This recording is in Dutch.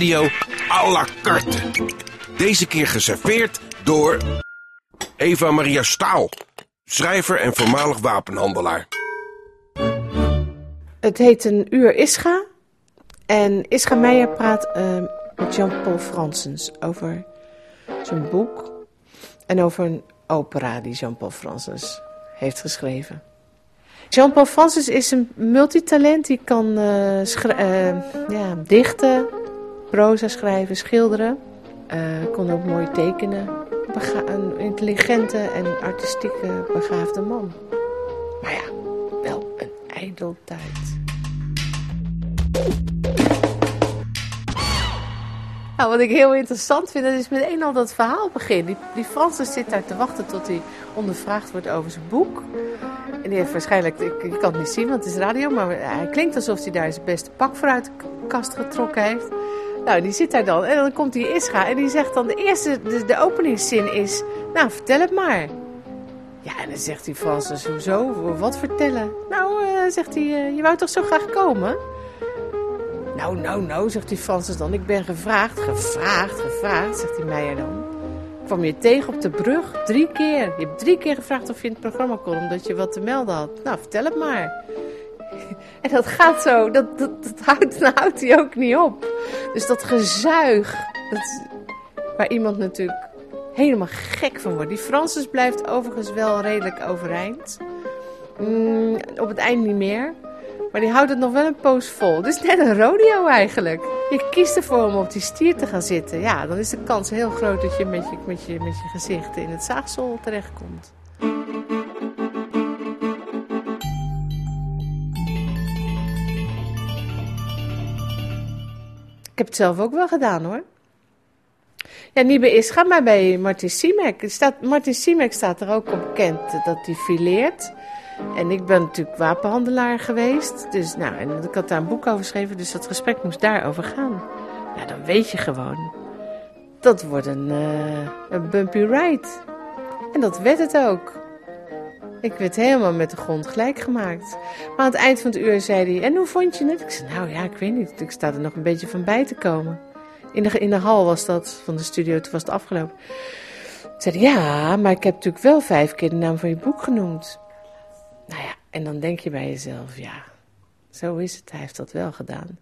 Radio à la carte. Deze keer geserveerd door Eva Maria Staal, schrijver en voormalig wapenhandelaar. Het heet een uur Ischa. En Ischa Meijer praat uh, met Jean-Paul Fransens over zijn boek. En over een opera die Jean-Paul Fransens heeft geschreven. Jean-Paul Francis is een multitalent. Die kan uh, ja, dichten, proza schrijven, schilderen. Uh, kon ook mooi tekenen. Een intelligente en artistieke begaafde man. Maar ja, wel een ijdeltijd. Nou, wat ik heel interessant vind, dat is meteen al dat verhaal begin. Die, die Francis zit daar te wachten tot hij ondervraagd wordt over zijn boek. En die heeft waarschijnlijk, ik kan het niet zien, want het is radio, maar hij klinkt alsof hij daar zijn beste pak voor uit de kast getrokken heeft. Nou, die zit daar dan en dan komt die Isra en die zegt dan, de eerste, de, openingszin is, nou vertel het maar. Ja, en dan zegt die Francis, hoezo, wat vertellen? Nou, uh, zegt hij, uh, je wou toch zo graag komen? Nou, nou, nou, zegt die Francis dan, ik ben gevraagd, gevraagd, gevraagd, zegt die Meijer dan kwam je tegen op de brug drie keer. Je hebt drie keer gevraagd of je in het programma kon, omdat je wat te melden had. Nou, vertel het maar. En dat gaat zo, dat, dat, dat houdt, hij ook niet op. Dus dat gezuig, dat, waar iemand natuurlijk helemaal gek van wordt. Die Francis blijft overigens wel redelijk overeind. Mm, op het eind niet meer. Maar die houdt het nog wel een poos vol. Dus net een rodeo eigenlijk. Je kiest ervoor om op die stier te gaan zitten. Ja, dan is de kans heel groot dat je met je, met je, met je gezicht in het zaagsel terechtkomt. Heb het zelf ook wel gedaan hoor. Ja, niet bij Ischa, maar bij Martin Simek. Martin Simek staat er ook op bekend dat hij fileert. En ik ben natuurlijk wapenhandelaar geweest. Dus nou, en ik had daar een boek over geschreven, dus dat gesprek moest daarover gaan. Nou, dan weet je gewoon. Dat wordt een, uh, een bumpy ride. En dat werd het ook. Ik werd helemaal met de grond gelijk gemaakt. Maar aan het eind van het uur zei hij: En hoe vond je het? Ik zei: Nou ja, ik weet niet. Ik sta er nog een beetje van bij te komen. In de, in de hal was dat van de studio, toen was het afgelopen. Ik zei: Ja, maar ik heb natuurlijk wel vijf keer de naam van je boek genoemd. Nou ja, en dan denk je bij jezelf, ja, zo is het. Hij heeft dat wel gedaan.